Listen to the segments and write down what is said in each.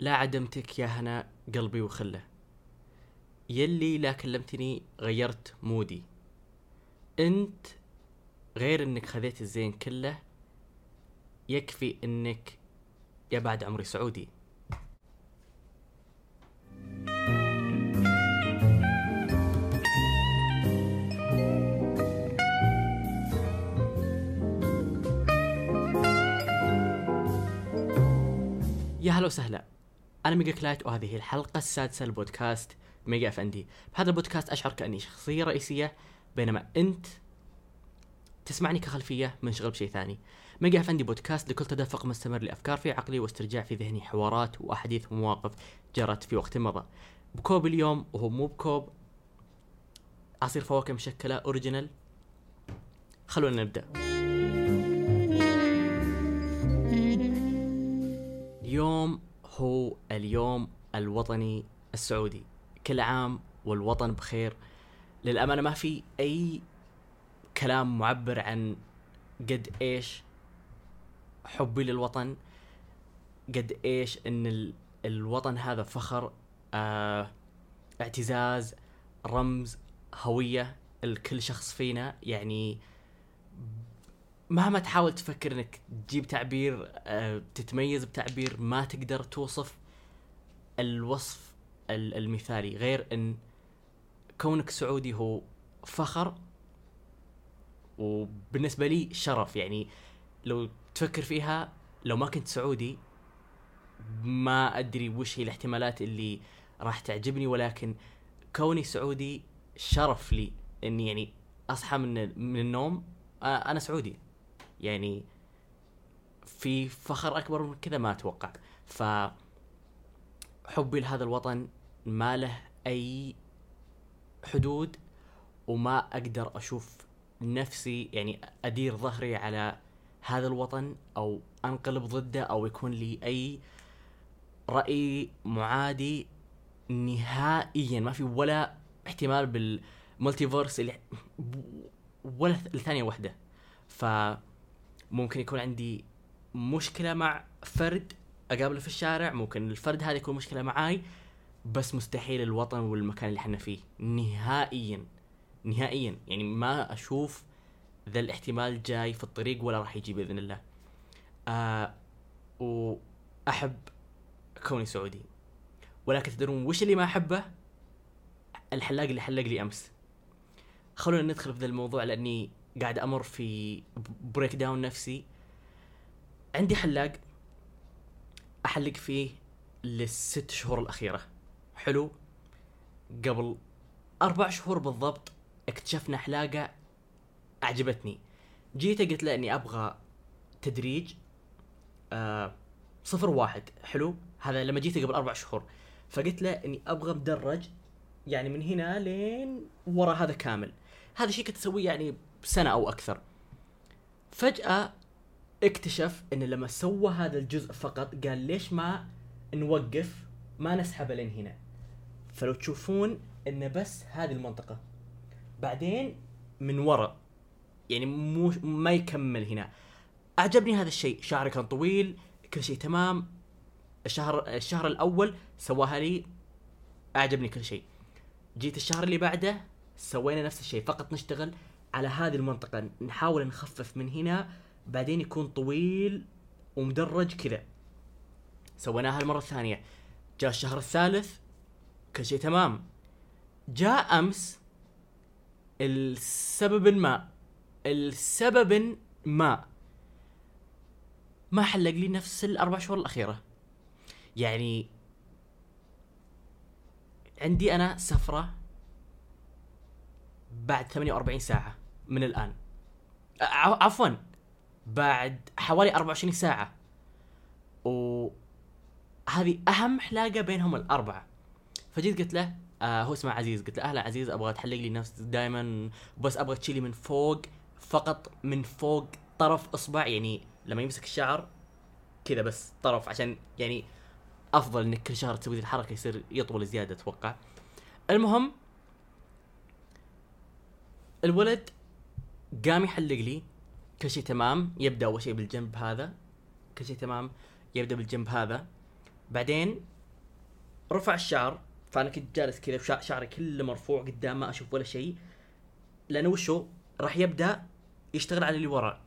لا عدمتك يا هنا قلبي وخله. يلي لا كلمتني غيرت مودي. انت غير انك خذيت الزين كله يكفي انك يا بعد عمري سعودي. يا هلا وسهلا. أنا ميجا كلايت وهذه هي الحلقة السادسة لبودكاست ميجا أفندي بهذا البودكاست أشعر كأني شخصية رئيسية بينما أنت تسمعني كخلفية منشغل بشيء ثاني. ميجا أفندي بودكاست لكل تدفق مستمر لأفكار في عقلي واسترجاع في ذهني حوارات وأحاديث ومواقف جرت في وقت مضى. بكوب اليوم وهو مو بكوب عصير فواكه مشكلة original. خلونا نبدأ. اليوم هو اليوم الوطني السعودي. كل عام والوطن بخير. للأمانة ما في أي كلام معبر عن قد إيش حبي للوطن قد إيش ال- الوطن هذا فخر آه اعتزاز رمز هوية لكل شخص فينا. يعني مهما تحاول تفكر إنك تجيب تعبير آه، تتميز بتعبير ما تقدر توصف الوصف ال- المثالي غير إن كونك سعودي هو فخر وبالنسبة لي شرف. يعني لو تفكر فيها لو ما كنت سعودي ما أدري وش هي الاحتمالات اللي راح تعجبني ولكن كوني سعودي شرف لي إني يعني أصحى من من النوم آه، أنا سعودي. يعني في فخر أكبر من كذا ما أتوقع. ف حبي لهذا الوطن ما له أي حدود وما أقدر أشوف نفسي يعني أدير ظهري على هذا الوطن أو أنقلب ضده أو يكون لي أي رأي معادي نهائيا. ما في ولا احتمال بال multiverse اللي ولا ثانية واحدة ف ممكن يكون عندي مشكلة مع فرد أقابله في الشارع ممكن الفرد هذا يكون مشكلة معاي بس مستحيل الوطن والمكان اللي إحنا فيه. نهائيا نهائيا. يعني ما أشوف ذا الاحتمال جاي في الطريق ولا راح يجي بإذن الله. آه وأحب كوني سعودي. ولكن تدرون وش اللي ما أحبه؟ الحلاق اللي حلق لي أمس. خلونا ندخل في ذا الموضوع لأني قاعد أمر في breakdown نفسي. عندي حلاق أحلق فيه للست شهور الأخيرة. حلو. قبل أربع شهور بالضبط اكتشفنا حلاقة أعجبتني. جيت قلت له إني أبغى تدريج آه صفر واحد. حلو. هذا لما جيت قبل أربع شهور. فقلت له إني أبغى مدرج يعني من هنا لين ورا هذا كامل. هذا شيء كنت أسويه يعني سنة أو أكثر. فجأة اكتشف إن لما سوى هذا الجزء فقط قال ليش ما نوقف؟ ما نسحبه لين هنا. فلو تشوفون إن بس هذه المنطقة. بعدين من ورا يعني مو ما يكمل هنا. أعجبني هذا الشيء. شعري كان طويل كل شيء تمام. الشهر الشهر الأول سواها لي أعجبني كل شيء. جيت الشهر اللي بعده سوينا نفس الشيء. فقط نشتغل على هذه المنطقة نحاول نخفف من هنا بعدين يكون طويل ومدرج كذا. سويناها المرة الثانية. جاء الشهر الثالث كل شيء تمام. جاء أمس السبب ما السبب ما. ما حلق لي نفس الأربع شهور الأخيرة. يعني عندي أنا سفرة بعد 48 ساعة. من الآن. ع- عفوا بعد حوالي 24 ساعة. وهذه أهم حلاقة بينهم الأربعة. فجيت قلت له آه هو اسمه عزيز. قلت له أهلا عزيز أبغى تحلق لي نفس دائما بس أبغى تشيلي من فوق فقط من فوق طرف إصبع يعني لما يمسك الشعر كذا بس طرف عشان يعني أفضل إنك كل شهر تسوي الحركة يصير يطول زيادة أتوقع. المهم الولد قام يحلق لي. كل شيء تمام يبدأ أول شيء بالجنب هذا. كل شيء تمام يبدأ بالجنب هذا. بعدين رفع الشعر فأنا كنت جالس كذا شعري كله مرفوع قدام ما أشوف ولا شيء لأنه وشو؟ راح يبدأ يشتغل على اللي ورا.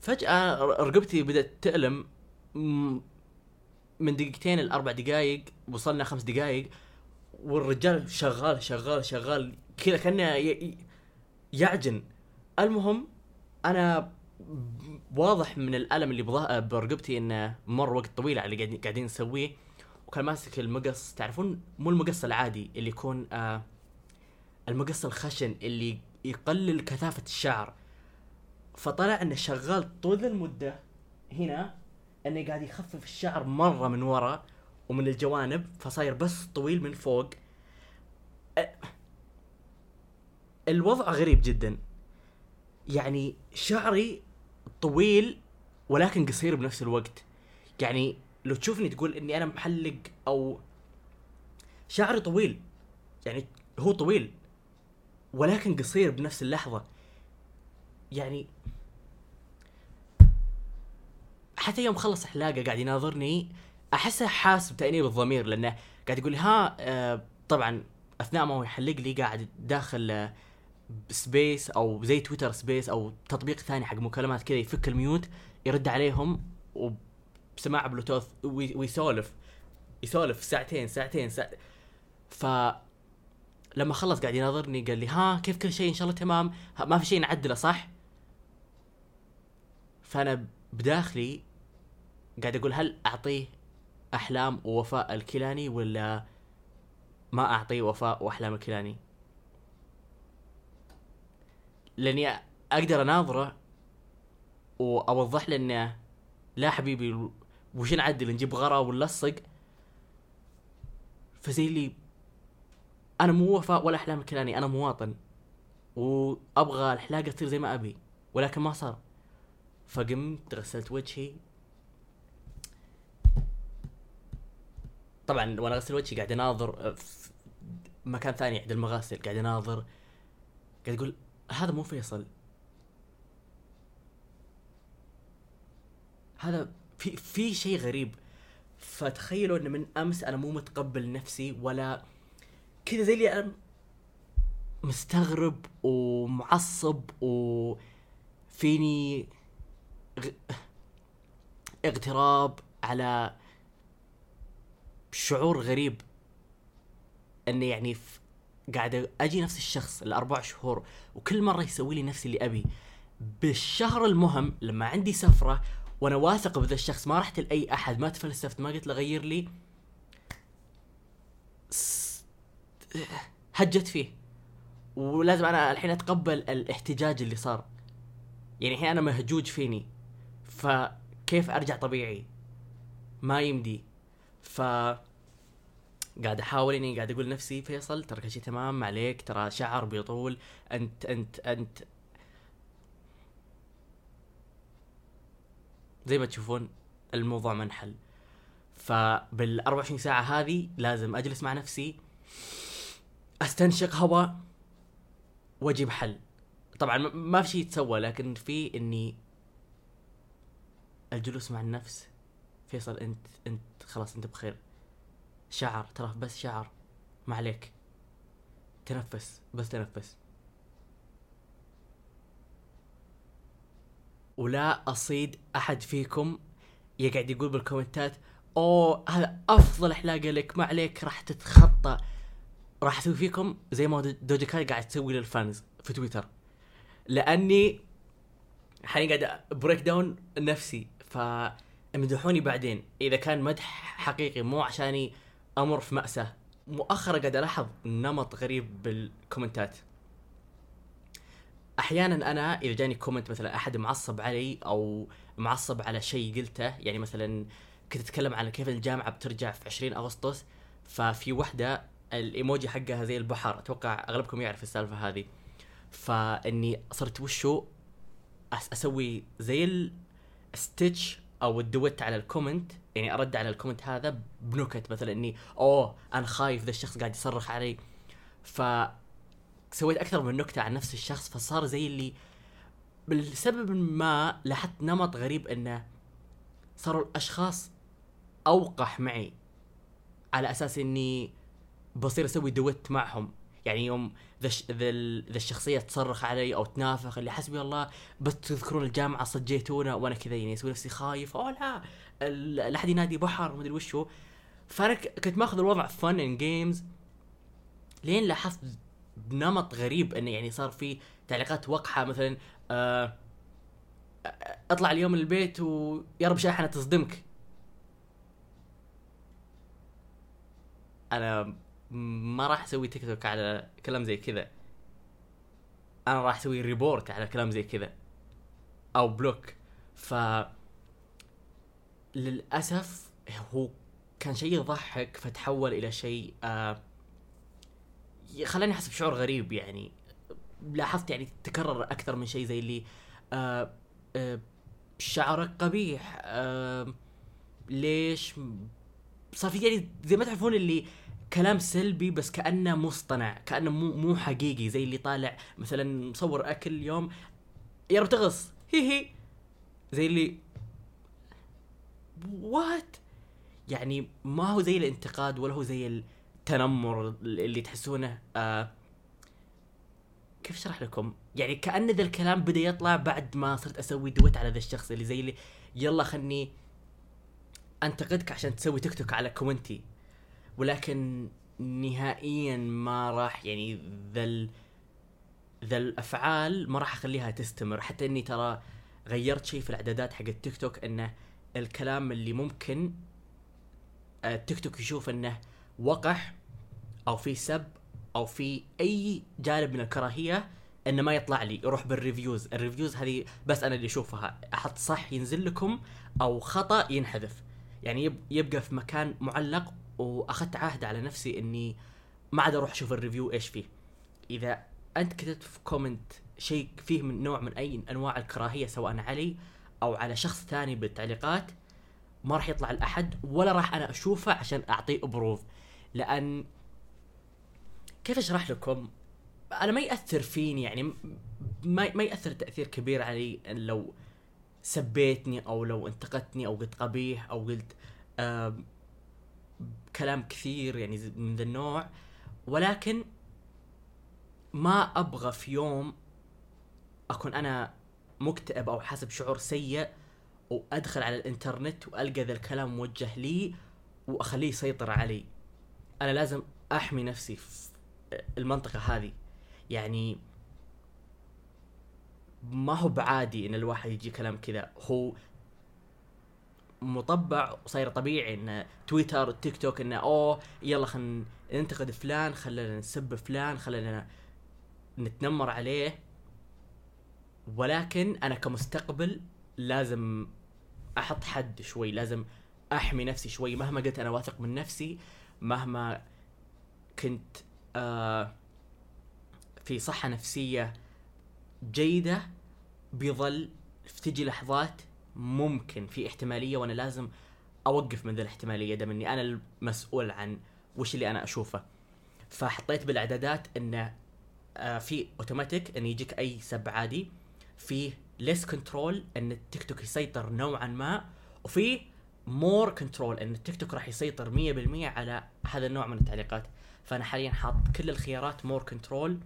فجأة رقبتي بدأت تألم. من دقيقتين لاربع دقائق وصلنا خمس دقائق والرجال شغال شغال شغال. كذا كأنه يعجن. المهم أنا واضح من الألم اللي برقبتي إنه مر وقت طويل على اللي قاعدين نسويه وكان ماسك المقص. تعرفون؟ مو المقص العادي اللي يكون آه المقص الخشن اللي يقلل كثافة الشعر. فطلع إنه شغال طول المدة هنا إنه قاعد يخفف الشعر مرة من ورا ومن الجوانب فصاير بس طويل من فوق. الوضع غريب جدا. يعني شعري طويل ولكن قصير بنفس الوقت. يعني لو تشوفني تقول إني أنا محلق أو شعري طويل يعني هو طويل ولكن قصير بنفس اللحظة. يعني حتى يوم خلص حلاقة قاعد يناظرني أحسه حاس بتأنيب الضمير لأنه قاعد يقول ها آه طبعا أثناء ما هو يحلق لي قاعد داخل آه space أو زي تويتر space أو تطبيق ثاني حق مكالمات كذا يفك ال mute يرد عليهم وبسماعه بلوتوث وي- ويسولف يسولف ساعتين ساعتين ساعة ف لما خلص قاعد يناظرني قال لي ها كيف كل شيء؟ إن شاء الله تمام. ما في شيء نعدله صح؟ فأنا بداخلي قاعد أقول هل أعطيه أحلام ووفاء الكيلاني ولا ما أعطيه وفاء وأحلام الكيلاني؟ لأني أقدر أناظره وأوضح له إنه لا حبيبي وش نعدل نجيب غرا ونلصق فزي اللي أنا مو وفاء ولا أحلام الكيلاني أنا مواطن وأبغى الحلاقة تصير زي ما أبي ولكن ما صار. فقمت غسلت وجهي. طبعا وأنا أغسل وجهي قاعد أناظر في مكان ثاني عند المغاسل قاعد أناظر قاعد أقول هذا مو فيصل. هذا في في شيء غريب. فتخيلوا إن من أمس أنا مو متقبل نفسي ولا كذا زي اللي أنا مستغرب ومعصب وفيني اغتراب على شعور غريب. اني يعني ف... قاعد أجي نفس الشخص الاربع شهور وكل مرة يسوي لي نفس اللي أبي. بالشهر المهم لما عندي سفرة وأنا واثق بذا الشخص ما رحت لأي أحد ما تفلسفت ما قلت له غير لي هجت فيه. ولازم أنا الحين أتقبل الاحتجاج اللي صار. يعني الحين أنا مهجوج فيني. فكيف أرجع طبيعي؟ ما يمدي. ف قاعد أحاول إني قاعد أقول نفسي فيصل ترى كل شيء تمام ما عليك ترى شعر بيطول أنت أنت أنت زي ما تشوفون الموضوع منحل. فبال 24 ساعة هذه لازم أجلس مع نفسي أستنشق هواء وأجيب حل. طبعا ما- ما في شيء يتسوى لكن في إني الجلوس مع النفس. فيصل أنت أنت خلاص أنت بخير. شعر ترى بس شعر. ما عليك. تنفس بس تنفس. ولا أصيد أحد فيكم يقعد يقول بالكومنتات oh هذا أفضل حلاقه لك ما عليك راح تتخطى. راح أسوي فيكم زي ما دو- دوجا كات قاعد تسوي لل fans في تويتر. لأني حاليا قاعد breakdown نفسي فامدحوني بعدين. إذا كان مدح حقيقي مو عشاني أمر في مأساة. مؤخرا قاعد ألاحظ نمط غريب بالكومنتات. أحيانا أنا إذا جاني comment مثلا أحد معصب علي أو معصب على شيء قلته يعني مثلا كنت أتكلم عن كيف الجامعة بترجع في 20 أغسطس ففي وحدة الإيموجي حقها زي البحر. أتوقع أغلبكم يعرف السالفة هذه. فإني صرت وشو؟ أسوي زي ال stitch أو ال duet على ال comment يعني أرد على ال comment هذا بنكت مثلا إني oh أنا خايف ذا الشخص قاعد يصرخ علي. ف سويت أكثر من نكتة عن نفس الشخص فصار زي اللي بالسبب ما لاحظت نمط غريب إنه صاروا الأشخاص أوقح معي على أساس إني بصير أسوي duet معهم. يعني يوم ذا ذا ال- ذا الشخصية تصرخ علي أو تنافخ اللي حسبي الله بس تذكرون الجامعة صجيتونا. وأنا كذا يعني أسوي نفسي خايف. oh لا لا ينادي بحر مدري وش هو فأنا كنت ماخذ الوضع fun and games لين لاحظت بنمط غريب انه يعني صار في تعليقات وقحة مثلا آه، اطلع اليوم من البيت ويا رب شاحنه تصدمك. أنا ما راح أسوي تيك توك على كلام زي كذا. أنا راح أسوي report على كلام زي كذا. أو block ف للأسف هو كان شيء يضحك فتحول إلى شيء آه خلاني أحس بشعور غريب يعني. لاحظت يعني تكرر أكثر من شيء زي اللي آه آه شعرك قبيح آه ليش؟ صار في يعني زي ما تعرفون اللي كلام سلبي بس كأنه مصطنع كأنه مو مو حقيقي زي اللي طالع مثلا مصور أكل اليوم يا رب تغص هي هي. زي اللي what يعني ما هو زي الانتقاد ولا هو زي التنمر اللي تحسونه آه كيف أشرح لكم؟ يعني كأن ذا الكلام بدأ يطلع بعد ما صرت أسوي duet على ذا الشخص اللي زي اللي يلا خلني أنتقدك عشان تسوي تيك توك على comment ي ولكن نهائيا ما راح يعني ذا. ذا الأفعال ما راح أخليها تستمر حتى إني ترى غيرت شيء في الإعدادات حق التيك توك إنه الكلام اللي ممكن آه، التيك توك يشوف إنه وقح أو في سب أو في أي جانب من الكراهية إنه ما يطلع لي يروح بال reviews ال reviews هذه بس أنا اللي أشوفها. أحط صح ينزل لكم أو خطأ ينحذف. يعني يب يبقى في مكان معلق وأخذت عهد على نفسي إني ما عاد أروح أشوف ال review إيش فيه. إذا أنت كتبت في comment شيء فيه من نوع من أي أنواع الكراهية سواء علي أو على شخص ثاني بالتعليقات ما راح يطلع الأحد ولا راح أنا أشوفه عشان أعطيه approve لأن كيف أشرح لكم؟ أنا ما يأثر فيني يعني ما ما يأثر تأثير كبير علي لو سبيتني أو لو انتقدتني أو قلت قبيح أو قلت كلام كثير يعني من ذا النوع. ولكن ما أبغى في يوم أكون أنا مكتئب أو حاسب شعور سيء وأدخل على الإنترنت وألقى ذا الكلام موجه لي وأخليه يسيطر علي. أنا لازم أحمي نفسي في المنطقة هذه. يعني ما هو بعادي إن الواحد يجي كلام كذا. هو مطبع وصاير طبيعي إن تويتر تيك توك انه أوه يلا خلينا ننتقد فلان خلينا نسب فلان خلينا نتنمر عليه. ولكن أنا كمستقبل لازم أحط حد شوي لازم أحمي نفسي شوي. مهما قلت أنا واثق من نفسي مهما كنت آه في صحة نفسية جيدة بيظل تجي لحظات ممكن في احتمالية وأنا لازم أوقف من ذا الاحتمالية دام اني أنا المسؤول عن وش اللي أنا أشوفه. فحطيت بالاعدادات إنه آه في أوتوماتيك إن يجيك أي سب عادي. في less control إن التيك توك يسيطر نوعا ما وفي more control إن التيك توك راح يسيطر 100% على هذا النوع من التعليقات. فأنا حاليا حاط كل الخيارات more control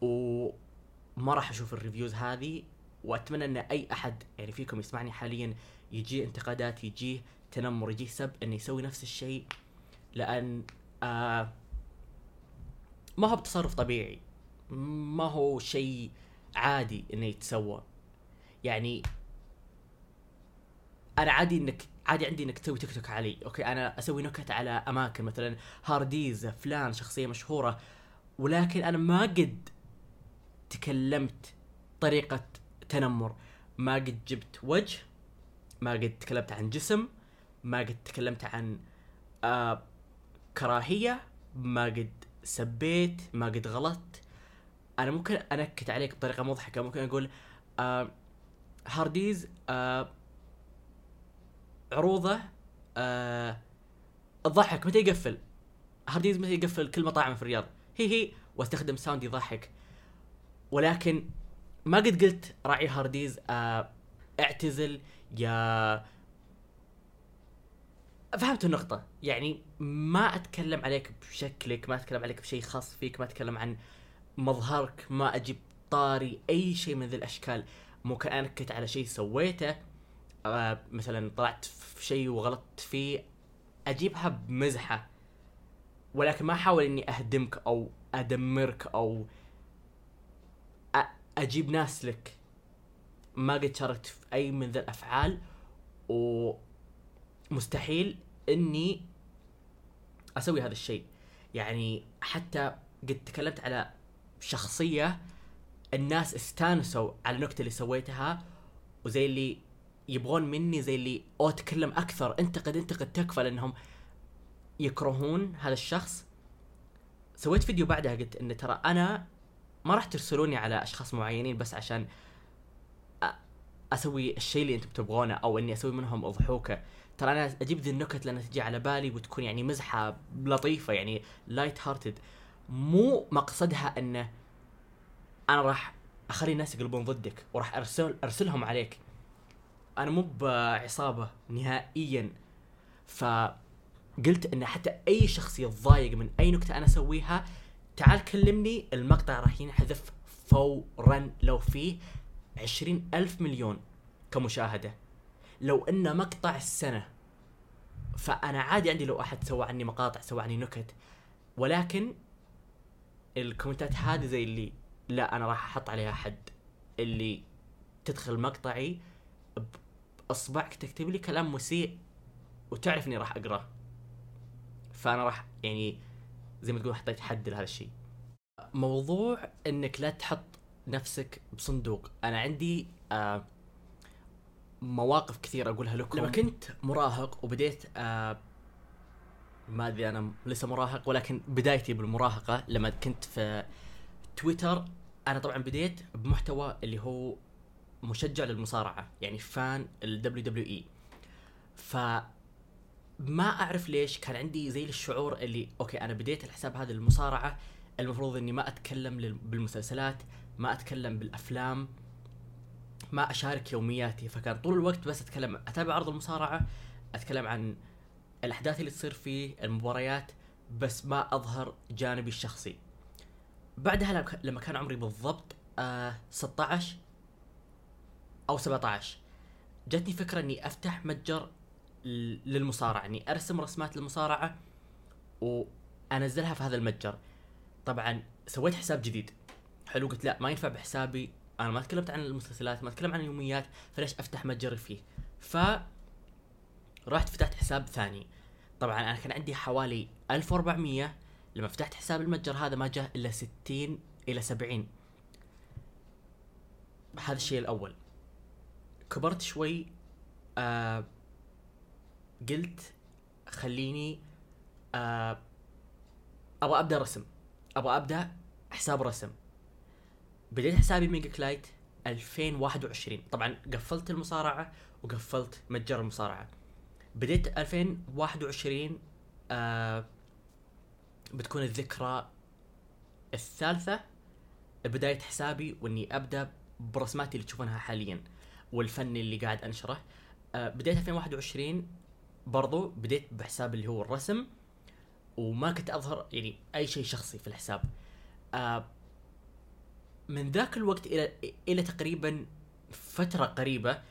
وما راح أشوف ال reviews هذه وأتمنى إن أي أحد يعني فيكم يسمعني حاليا يجيه انتقادات يجيه تنمر يجيه سب إنه يسوي نفس الشيء لأن آه ما هو بتصرف طبيعي. ما هو شيء عادي إنه يتسوى. يعني أنا عادي إنك عادي عندي إنك تسوي تيك توك علي أوكي؟ أنا أسوي نكت على أماكن مثلا هارديز فلان شخصية مشهورة ولكن أنا ما قد تكلمت طريقة تنمر. ما قد جبت وجه ما قد تكلمت عن جسم ما قد تكلمت عن آه كراهية ما قد سبيت ما قد غلطت. أنا ممكن أنكت عليك بطريقة مضحكة. ممكن أقول آه هارديز آه عروضه آه تضحك متى يقفل؟ هارديز متى يقفل كل مطاعم في الرياض؟ هي هي واستخدم sound يضحك. ولكن ما قد قلت راعي هارديز آه اعتزل يا فهمت النقطة. يعني ما أتكلم عليك بشكلك ما أتكلم عليك بشيء خاص فيك ما أتكلم عن مظهرك ما أجيب طاري أي شيء من ذي الأشكال. ممكن انكت على شيء سويته آه مثلا طلعت في شيء وغلطت فيه أجيبها بمزحة. ولكن ما أحاول إني أهدمك أو أدمرك أو أ- أجيب ناس لك. ما قد شاركت في أي من ذي الأفعال ومستحيل إني أسوي هذا الشيء. يعني حتى قد تكلمت على شخصية الناس استانسوا على النكتة اللي سويتها وزي اللي يبغون مني زي اللي أو تكلم أكثر. انتقد أنتقد تكفى لأنهم يكرهون هذا الشخص. سويت فيديو بعدها قلت إن ترى أنا ما راح ترسلوني على أشخاص معينين بس عشان أسوي الشيء اللي أنتم تبغونه أو إني أسوي منهم اضحوكه ترى أنا أجيب ذي النكت لأنها تجي على بالي وتكون يعني مزحة لطيفة يعني light hearted مو مقصدها إنه أنا راح أخلي الناس يقلبون ضدك وراح ارسل أرسلهم عليك. أنا مو بعصابة نهائيا. فقلت إن حتى أي شخص يتضايق من أي نكتة أنا أسويها تعال كلمني المقطع راح ينحذف فورا لو فيه عشرين ألف مليون كمشاهدة. لو إنه مقطع السنة فأنا عادي عندي لو أحد سوى عني مقاطع سوى عني نكت. ولكن الكومنتات هذه زي اللي لا أنا راح أحط عليها حد. اللي تدخل مقطعي بإصبعك تكتب لي كلام مسيء وتعرف إني راح أقرأه. فأنا راح يعني زي ما تقول حطيت حد لهذا الشيء. موضوع إنك لا تحط نفسك بصندوق. أنا عندي آه مواقف كثير أقولها لكم. لما كنت مراهق وبديت آه ما أدري أنا لسه مراهق ولكن بدايتي بالمراهقة لما كنت في تويتر أنا طبعا بديت بمحتوى اللي هو مشجع للمصارعة يعني فان الدبليو دبليو إي. ف ما أعرف ليش كان عندي زي الشعور اللي أوكي أنا بديت الحساب هذا للمصارعة المفروض إني ما أتكلم بالمسلسلات ما أتكلم بالأفلام ما أشارك يومياتي. فكان طول الوقت بس أتكلم أتابع عرض المصارعة أتكلم عن الأحداث اللي تصير فيه المباريات بس ما أظهر جانبي الشخصي. بعدها لما- كان عمري بالضبط آه 16 أو 17 جتني فكرة إني أفتح متجر للمصارعة إني أرسم رسمات للمصارعة وأنزلها في هذا المتجر. طبعا سويت حساب جديد. حلو قلت لا ما ينفع بحسابي. أنا ما تكلمت عن المسلسلات ما أتكلم عن اليوميات فليش أفتح متجر فيه؟ ف رحت فتحت حساب ثاني. طبعا أنا كان عندي حوالي 1400 لما فتحت حساب المتجر هذا ما جاء إلا 60 إلى 70 هذا الشيء الأول. كبرت شوي آه قلت خليني آه أبغى أبدأ رسم. أبغى أبدأ حساب رسم. بديت حسابي ميجا كلايت 2021 طبعا قفلت المصارعة وقفلت متجر المصارعة. بديت 2021 آه بتكون الذكرى الثالثة بداية حسابي وإني أبدأ برسماتي اللي تشوفونها حاليا والفن اللي قاعد أنشره. آه بديت 2021 برضو بديت بحساب اللي هو الرسم وما كنت أظهر يعني أي شيء شخصي في الحساب. آه من ذاك الوقت إلى إلى تقريبا فترة قريبة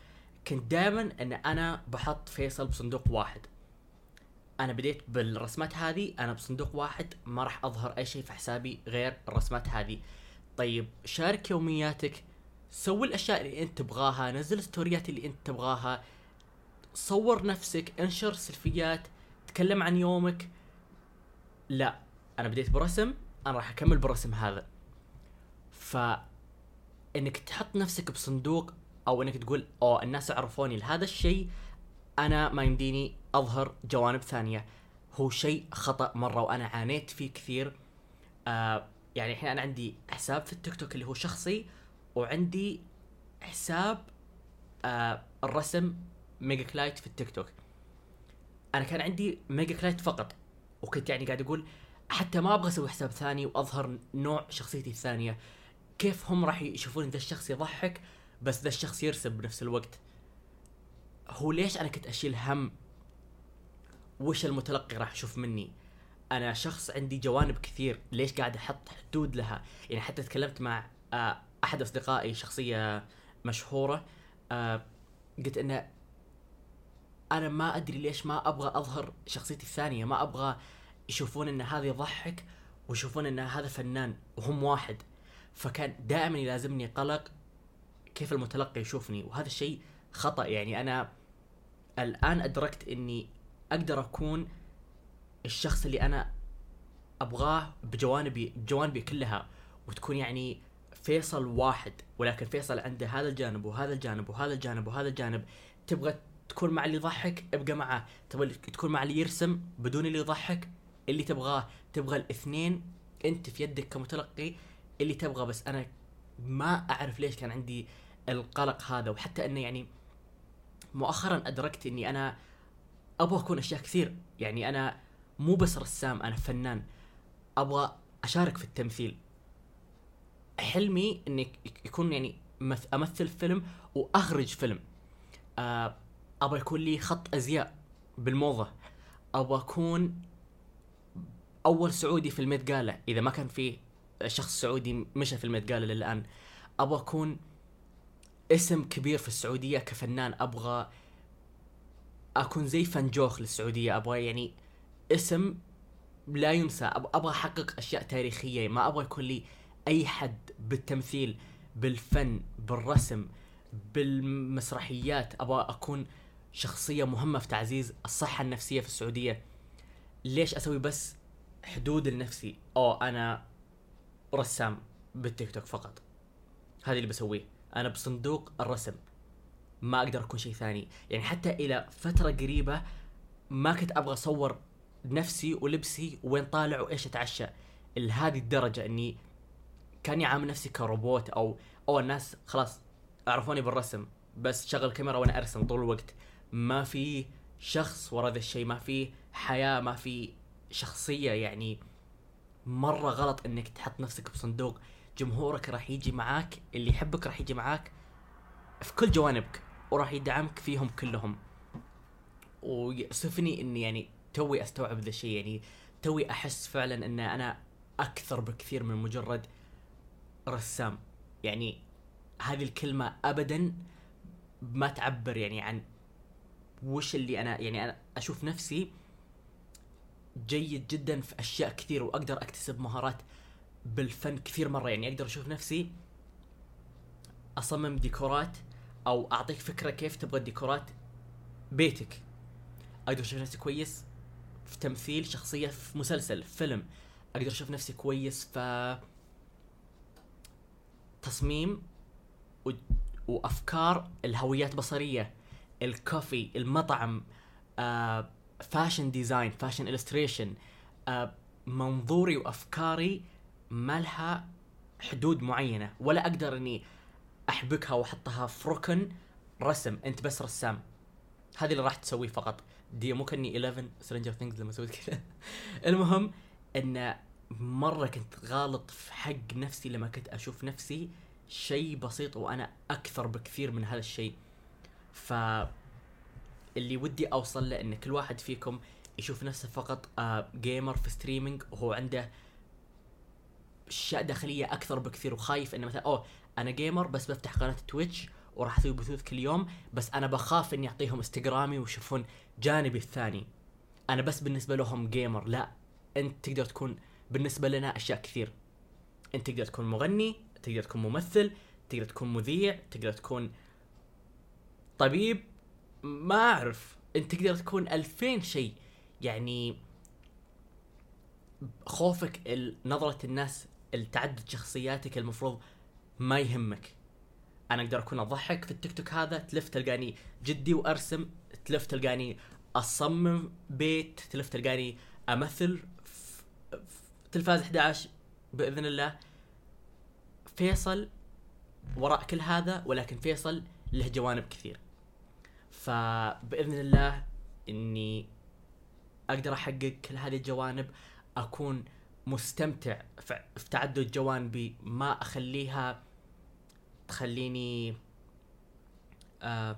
كنت دائما إن أنا بحط فيصل بصندوق واحد. أنا بديت بالرسمات هذه أنا بصندوق واحد ما راح أظهر أي شيء في حسابي غير الرسمات هذه. طيب شارك يومياتك سوي الأشياء اللي أنت تبغاها نزل الستوريات اللي أنت تبغاها صور نفسك انشر سلفيات تكلم عن يومك. لا أنا بديت برسم أنا راح أكمل بالرسم هذا. ف انك تحط نفسك بصندوق أو إنك تقول أوه الناس عرفوني لهذا الشيء أنا ما يمديني أظهر جوانب ثانية. هو شيء خطأ مرة وأنا عانيت فيه كثير. آه يعني الحين أنا عندي حساب في التيك توك اللي هو شخصي وعندي حساب آه الرسم ميجا كلايت في التيك توك. أنا كان عندي ميجا كلايت فقط وكنت يعني قاعد أقول حتى ما أبغى أسوي حساب ثاني وأظهر نوع شخصيتي الثانية. كيف هم راح يشوفون ذا الشخص يضحك؟ بس ذا الشخص يرسم بنفس الوقت. هو ليش أنا كنت أشيل هم؟ وش المتلقي راح يشوف مني؟ أنا شخص عندي جوانب كثير. ليش قاعد أحط حدود لها؟ يعني حتى تكلمت مع آه، أحد أصدقائي شخصية مشهورة آه، قلت إنه أنا ما أدري ليش ما أبغى أظهر شخصيتي الثانية. ما أبغى يشوفون إن هذا يضحك ويشوفون إن هذا فنان وهم واحد. فكان دائما يلازمني قلق كيف المتلقي يشوفني وهذا الشيء خطأ. يعني أنا الآن أدركت إني أقدر أكون الشخص اللي أنا أبغاه بجوانبي بجوانبي كلها وتكون يعني فيصل واحد. ولكن فيصل عنده هذا الجانب وهذا الجانب وهذا الجانب وهذا الجانب. تبغى تكون مع اللي يضحك ابقى معه. تبغى تكون مع اللي يرسم بدون اللي يضحك اللي تبغاه. تبغى الاثنين أنت في يدك كمتلقي اللي تبغى. بس أنا ما أعرف ليش كان عندي القلق هذا وحتى إنه يعني مؤخرا أدركت إني أنا أبغى أكون أشياء كثير. يعني أنا مو بس رسام أنا فنان. أبغى أشارك في التمثيل. حلمي إني يكون يعني أمثل فيلم وأخرج فيلم. آه، أبغى يكون لي خط أزياء بالموضة. أبغى أكون أول سعودي في الميت جالا إذا ما كان في شخص سعودي مشى في الميت للان أبغى أكون اسم كبير في السعودية كفنان. أبغى أكون زي فنجوخ للسعودية. أبغى يعني اسم لا ينسى. أبغى أحقق أشياء تاريخية. ما أبغى يكون لي أي حد بالتمثيل بالفن بالرسم بالمسرحيات. أبغى أكون شخصية مهمة في تعزيز الصحة النفسية في السعودية. ليش أسوي بس حدود لنفسي؟ أو أنا رسام بالتيك توك فقط. هذا اللي بسويه. أنا بصندوق الرسم. ما أقدر أكون شيء ثاني. يعني حتى إلى فترة قريبة ما كنت أبغى أصور نفسي ولبسي وين طالع وإيش أتعشى. لهذه الدرجة إني كاني عامل نفسي كروبوت أو أو الناس خلاص عرفوني بالرسم. بس شغل كاميرا وأنا أرسم طول الوقت. ما في شخص ورا ذا الشيء. ما في حياة. ما في شخصية يعني مرة غلط إنك تحط نفسك بصندوق. جمهورك راح يجي معاك اللي يحبك راح يجي معاك في كل جوانبك وراح يدعمك فيهم كلهم. ويصفني إني يعني توي أستوعب ذا الشيء. يعني توي أحس فعلا إن أنا أكثر بكثير من مجرد رسام. يعني هذه الكلمة ابدا ما تعبر يعني عن وش اللي أنا يعني أنا أشوف نفسي جيد جدا في أشياء كثير وأقدر أكتسب مهارات بالفن كثير مرة. يعني أقدر أشوف نفسي أصمم ديكورات أو أعطيك فكرة كيف تبغى الديكورات بيتك. أقدر أشوف نفسي كويس في تمثيل شخصية في مسلسل في فيلم. أقدر أشوف نفسي كويس في تصميم و... وأفكار الهويات البصريه الكوفي المطعم آه، fashion design fashion illustration منظوري وأفكاري ما لها حدود معينة ولا أقدر إني أحبكها وأحطها في ركن رسم أنت بس رسام. هذه اللي راح تسويه فقط. دي مو كأني 11 Stranger Things لما سويت كذا. المهم إن مرة كنت غالط في حق نفسي لما كنت أشوف نفسي شيء بسيط وأنا أكثر بكثير من هذا الشيء. ف اللي ودي أوصل له إن كل واحد فيكم يشوف نفسه فقط آه gamer في streaming وهو عنده أشياء داخلية أكثر بكثير وخايف إنه مثلا أوه أنا gamer بس بفتح قناة تويتش وراح أسوي بثوث كل يوم بس أنا بخاف إني أعطيهم انستغرامي ويشوفون جانبي الثاني. أنا بس بالنسبة لهم جيمر لا أنت تقدر تكون بالنسبة لنا أشياء كثير. أنت تقدر تكون مغني تقدر تكون ممثل تقدر تكون مذيع تقدر تكون طبيب ما أعرف. أنت تقدر تكون ألفين شيء. يعني خوفك نظرة الناس التعدد شخصياتك المفروض ما يهمك. أنا أقدر أكون أضحك في التيك توك هذا تلف تلقاني جدي وأرسم تلف تلقاني أصمم بيت تلف تلقاني أمثل في تلفاز 11 بإذن الله. فيصل وراء كل هذا ولكن فيصل له جوانب كثير. فبإذن الله إني أقدر أحقق كل هذه الجوانب أكون مستمتع في تعدد جوانبي ما أخليها تخليني آه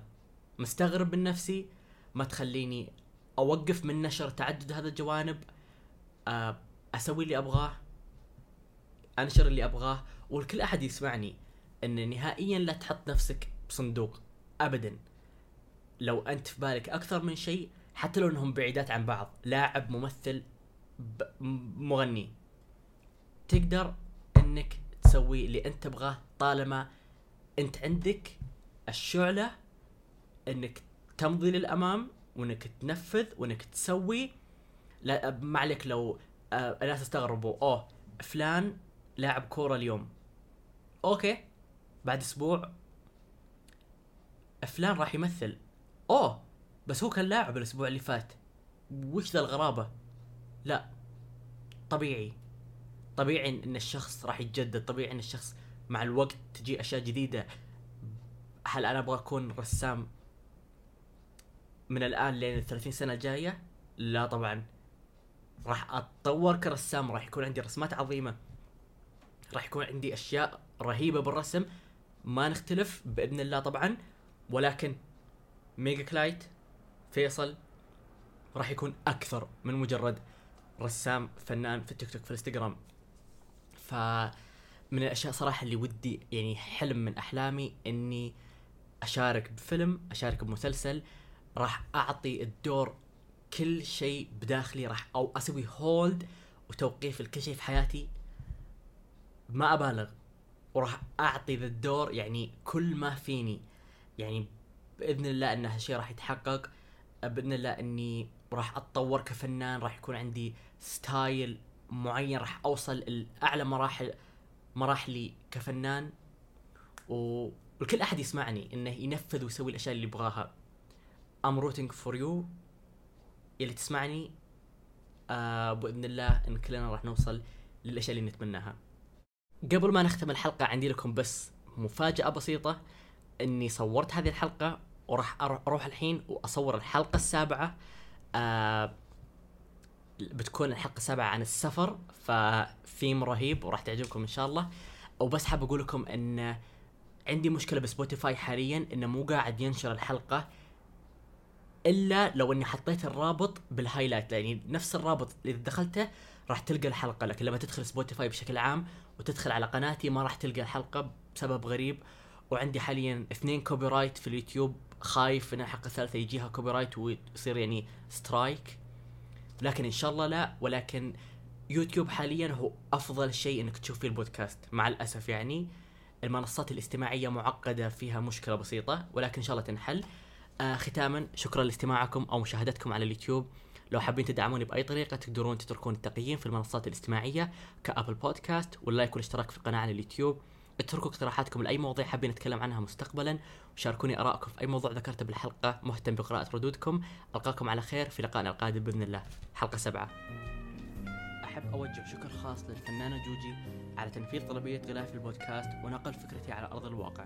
مستغرب من نفسي ما تخليني أوقف من نشر تعدد هذا الجوانب آه، أسوي اللي أبغاه أنشر اللي أبغاه والكل أحد يسمعني إن نهائيا لا تحط نفسك بصندوق ابدا. لو أنت في بالك أكثر من شيء حتى لو إنهم بعيدات عن بعض لاعب ممثل مغني. تقدر إنك تسوي اللي أنت تبغاه طالما أنت عندك الشعلة إنك تمضي للأمام وإنك تنفذ وإنك تسوي. لا ما عليك لو آه الناس استغربوا أوه فلان لاعب كورة اليوم. أوكي بعد أسبوع فلان راح يمثل. أوه بس هو كان لاعب الأسبوع اللي فات. وش ذا الغرابة؟ لا طبيعي. طبيعي ان الشخص راح يتجدد. طبيعي إن الشخص مع الوقت تجي أشياء جديدة. هل أنا أبغى أكون رسام من الآن لين ال 30 سنة الجاية؟ لا طبعا. راح أتطور كرسام. راح يكون عندي رسمات عظيمة. راح يكون عندي أشياء رهيبة بالرسم. ما نختلف بإذن الله طبعا. ولكن ميجا كلايت فيصل راح يكون أكثر من مجرد رسام فنان في التيك توك في الإنستغرام. ف من الأشياء صراحة اللي ودي يعني حلم من أحلامي إني أشارك بفيلم أشارك بمسلسل راح أعطي الدور كل شيء بداخلي راح أو أسوي hold وتوقيف لكل شيء في حياتي. ما أبالغ وراح أعطي ذا الدور يعني كل ما فيني. يعني بإذن الله إن هالشيء راح يتحقق. بإذن الله إني راح أتطور كفنان راح يكون عندي style معين راح أوصل لأعلى مراحل مراحلي كفنان. و... والكل أحد يسمعني إنه ينفذ ويسوي الأشياء اللي يبغاها. I'm rooting for you. اللي تسمعني آه بإذن الله إن كلنا راح نوصل للأشياء اللي نتمناها. قبل ما نختم الحلقة عندي لكم بس مفاجأة بسيطة. إني صورت هذه الحلقة وراح أروح الحين وأصور الحلقة السابعة آه بتكون الحلقة السابعة عن السفر فثيم رهيب وراح تعجبكم إن شاء الله. وبس حاب أقول لكم إن عندي مشكلة بسبوتيفاي حاليا إنه مو قاعد ينشر الحلقة إلا لو إني حطيت الرابط بال highlight يعني نفس الرابط اللي دخلته راح تلقى الحلقة لكن لما تدخل سبوتيفاي بشكل عام وتدخل على قناتي ما راح تلقى الحلقة بسبب غريب. وعندي حاليا اثنين copyright في اليوتيوب خايف ان الحلقة الثالثة يجيها copyright ويصير يعني strike لكن إن شاء الله لا ولكن يوتيوب حاليا هو أفضل شيء إنك تشوف فيه البودكاست مع الأسف يعني. المنصات الاستماعية معقدة فيها مشكلة بسيطة ولكن إن شاء الله تنحل. آه ختاما شكرا لاستماعكم أو مشاهدتكم على اليوتيوب. لو حابين تدعموني بأي طريقة تقدرون تتركون التقييم في المنصات الاستماعية كأبل بودكاست وال like والاشتراك في القناة على اليوتيوب. اتركوا اقتراحاتكم لأي مواضيع حابين نتكلم عنها مستقبلا وشاركوني آرائكم. في أي موضوع ذكرته بالحلقة مهتم بقراءة ردودكم. ألقاكم على خير في لقائنا القادم بإذن الله. حلقة سبعة. أحب أوجه شكر خاص للفنانة جوجي على تنفيذ طلبية غلاف البودكاست ونقل فكرتي على أرض الواقع.